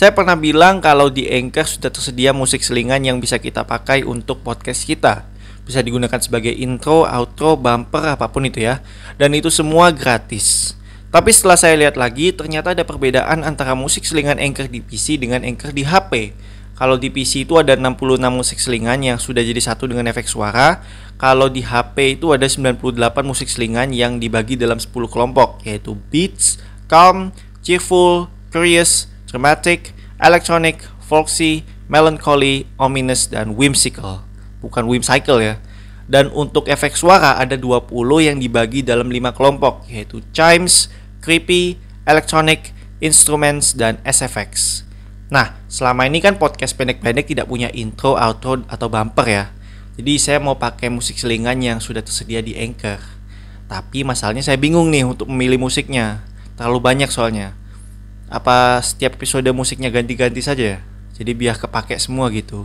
Saya pernah bilang kalau di Anchor sudah tersedia musik selingan yang bisa kita pakai untuk podcast kita. Bisa digunakan sebagai intro, outro, bumper, apa pun itu ya. Dan itu semua gratis. Tapi setelah saya lihat lagi, ternyata ada perbedaan antara musik selingan Anchor di PC dengan Anchor di HP. Kalau di PC itu ada 66 musik selingan yang sudah jadi satu dengan efek suara. Kalau di HP itu ada 98 musik selingan yang dibagi dalam 10 kelompok, yaitu beats, calm, cheerful, curious, dramatic, electronic, folksy, melancholy, ominous, dan whimsical. Bukan whimsical ya. Dan untuk efek suara ada 20 yang dibagi dalam 5 kelompok, yaitu chimes, creepy, electronic, instruments, dan SFX. Nah, selama ini kan podcast pendek-pendek tidak punya intro, outro, atau bumper ya. Jadi saya mau pakai musik selingan yang sudah tersedia di Anchor. Tapi masalahnya saya bingung nih untuk memilih musiknya. Terlalu banyak soalnya. Apa setiap episode musiknya ganti-ganti saja ya? Jadi biar kepake semua gitu.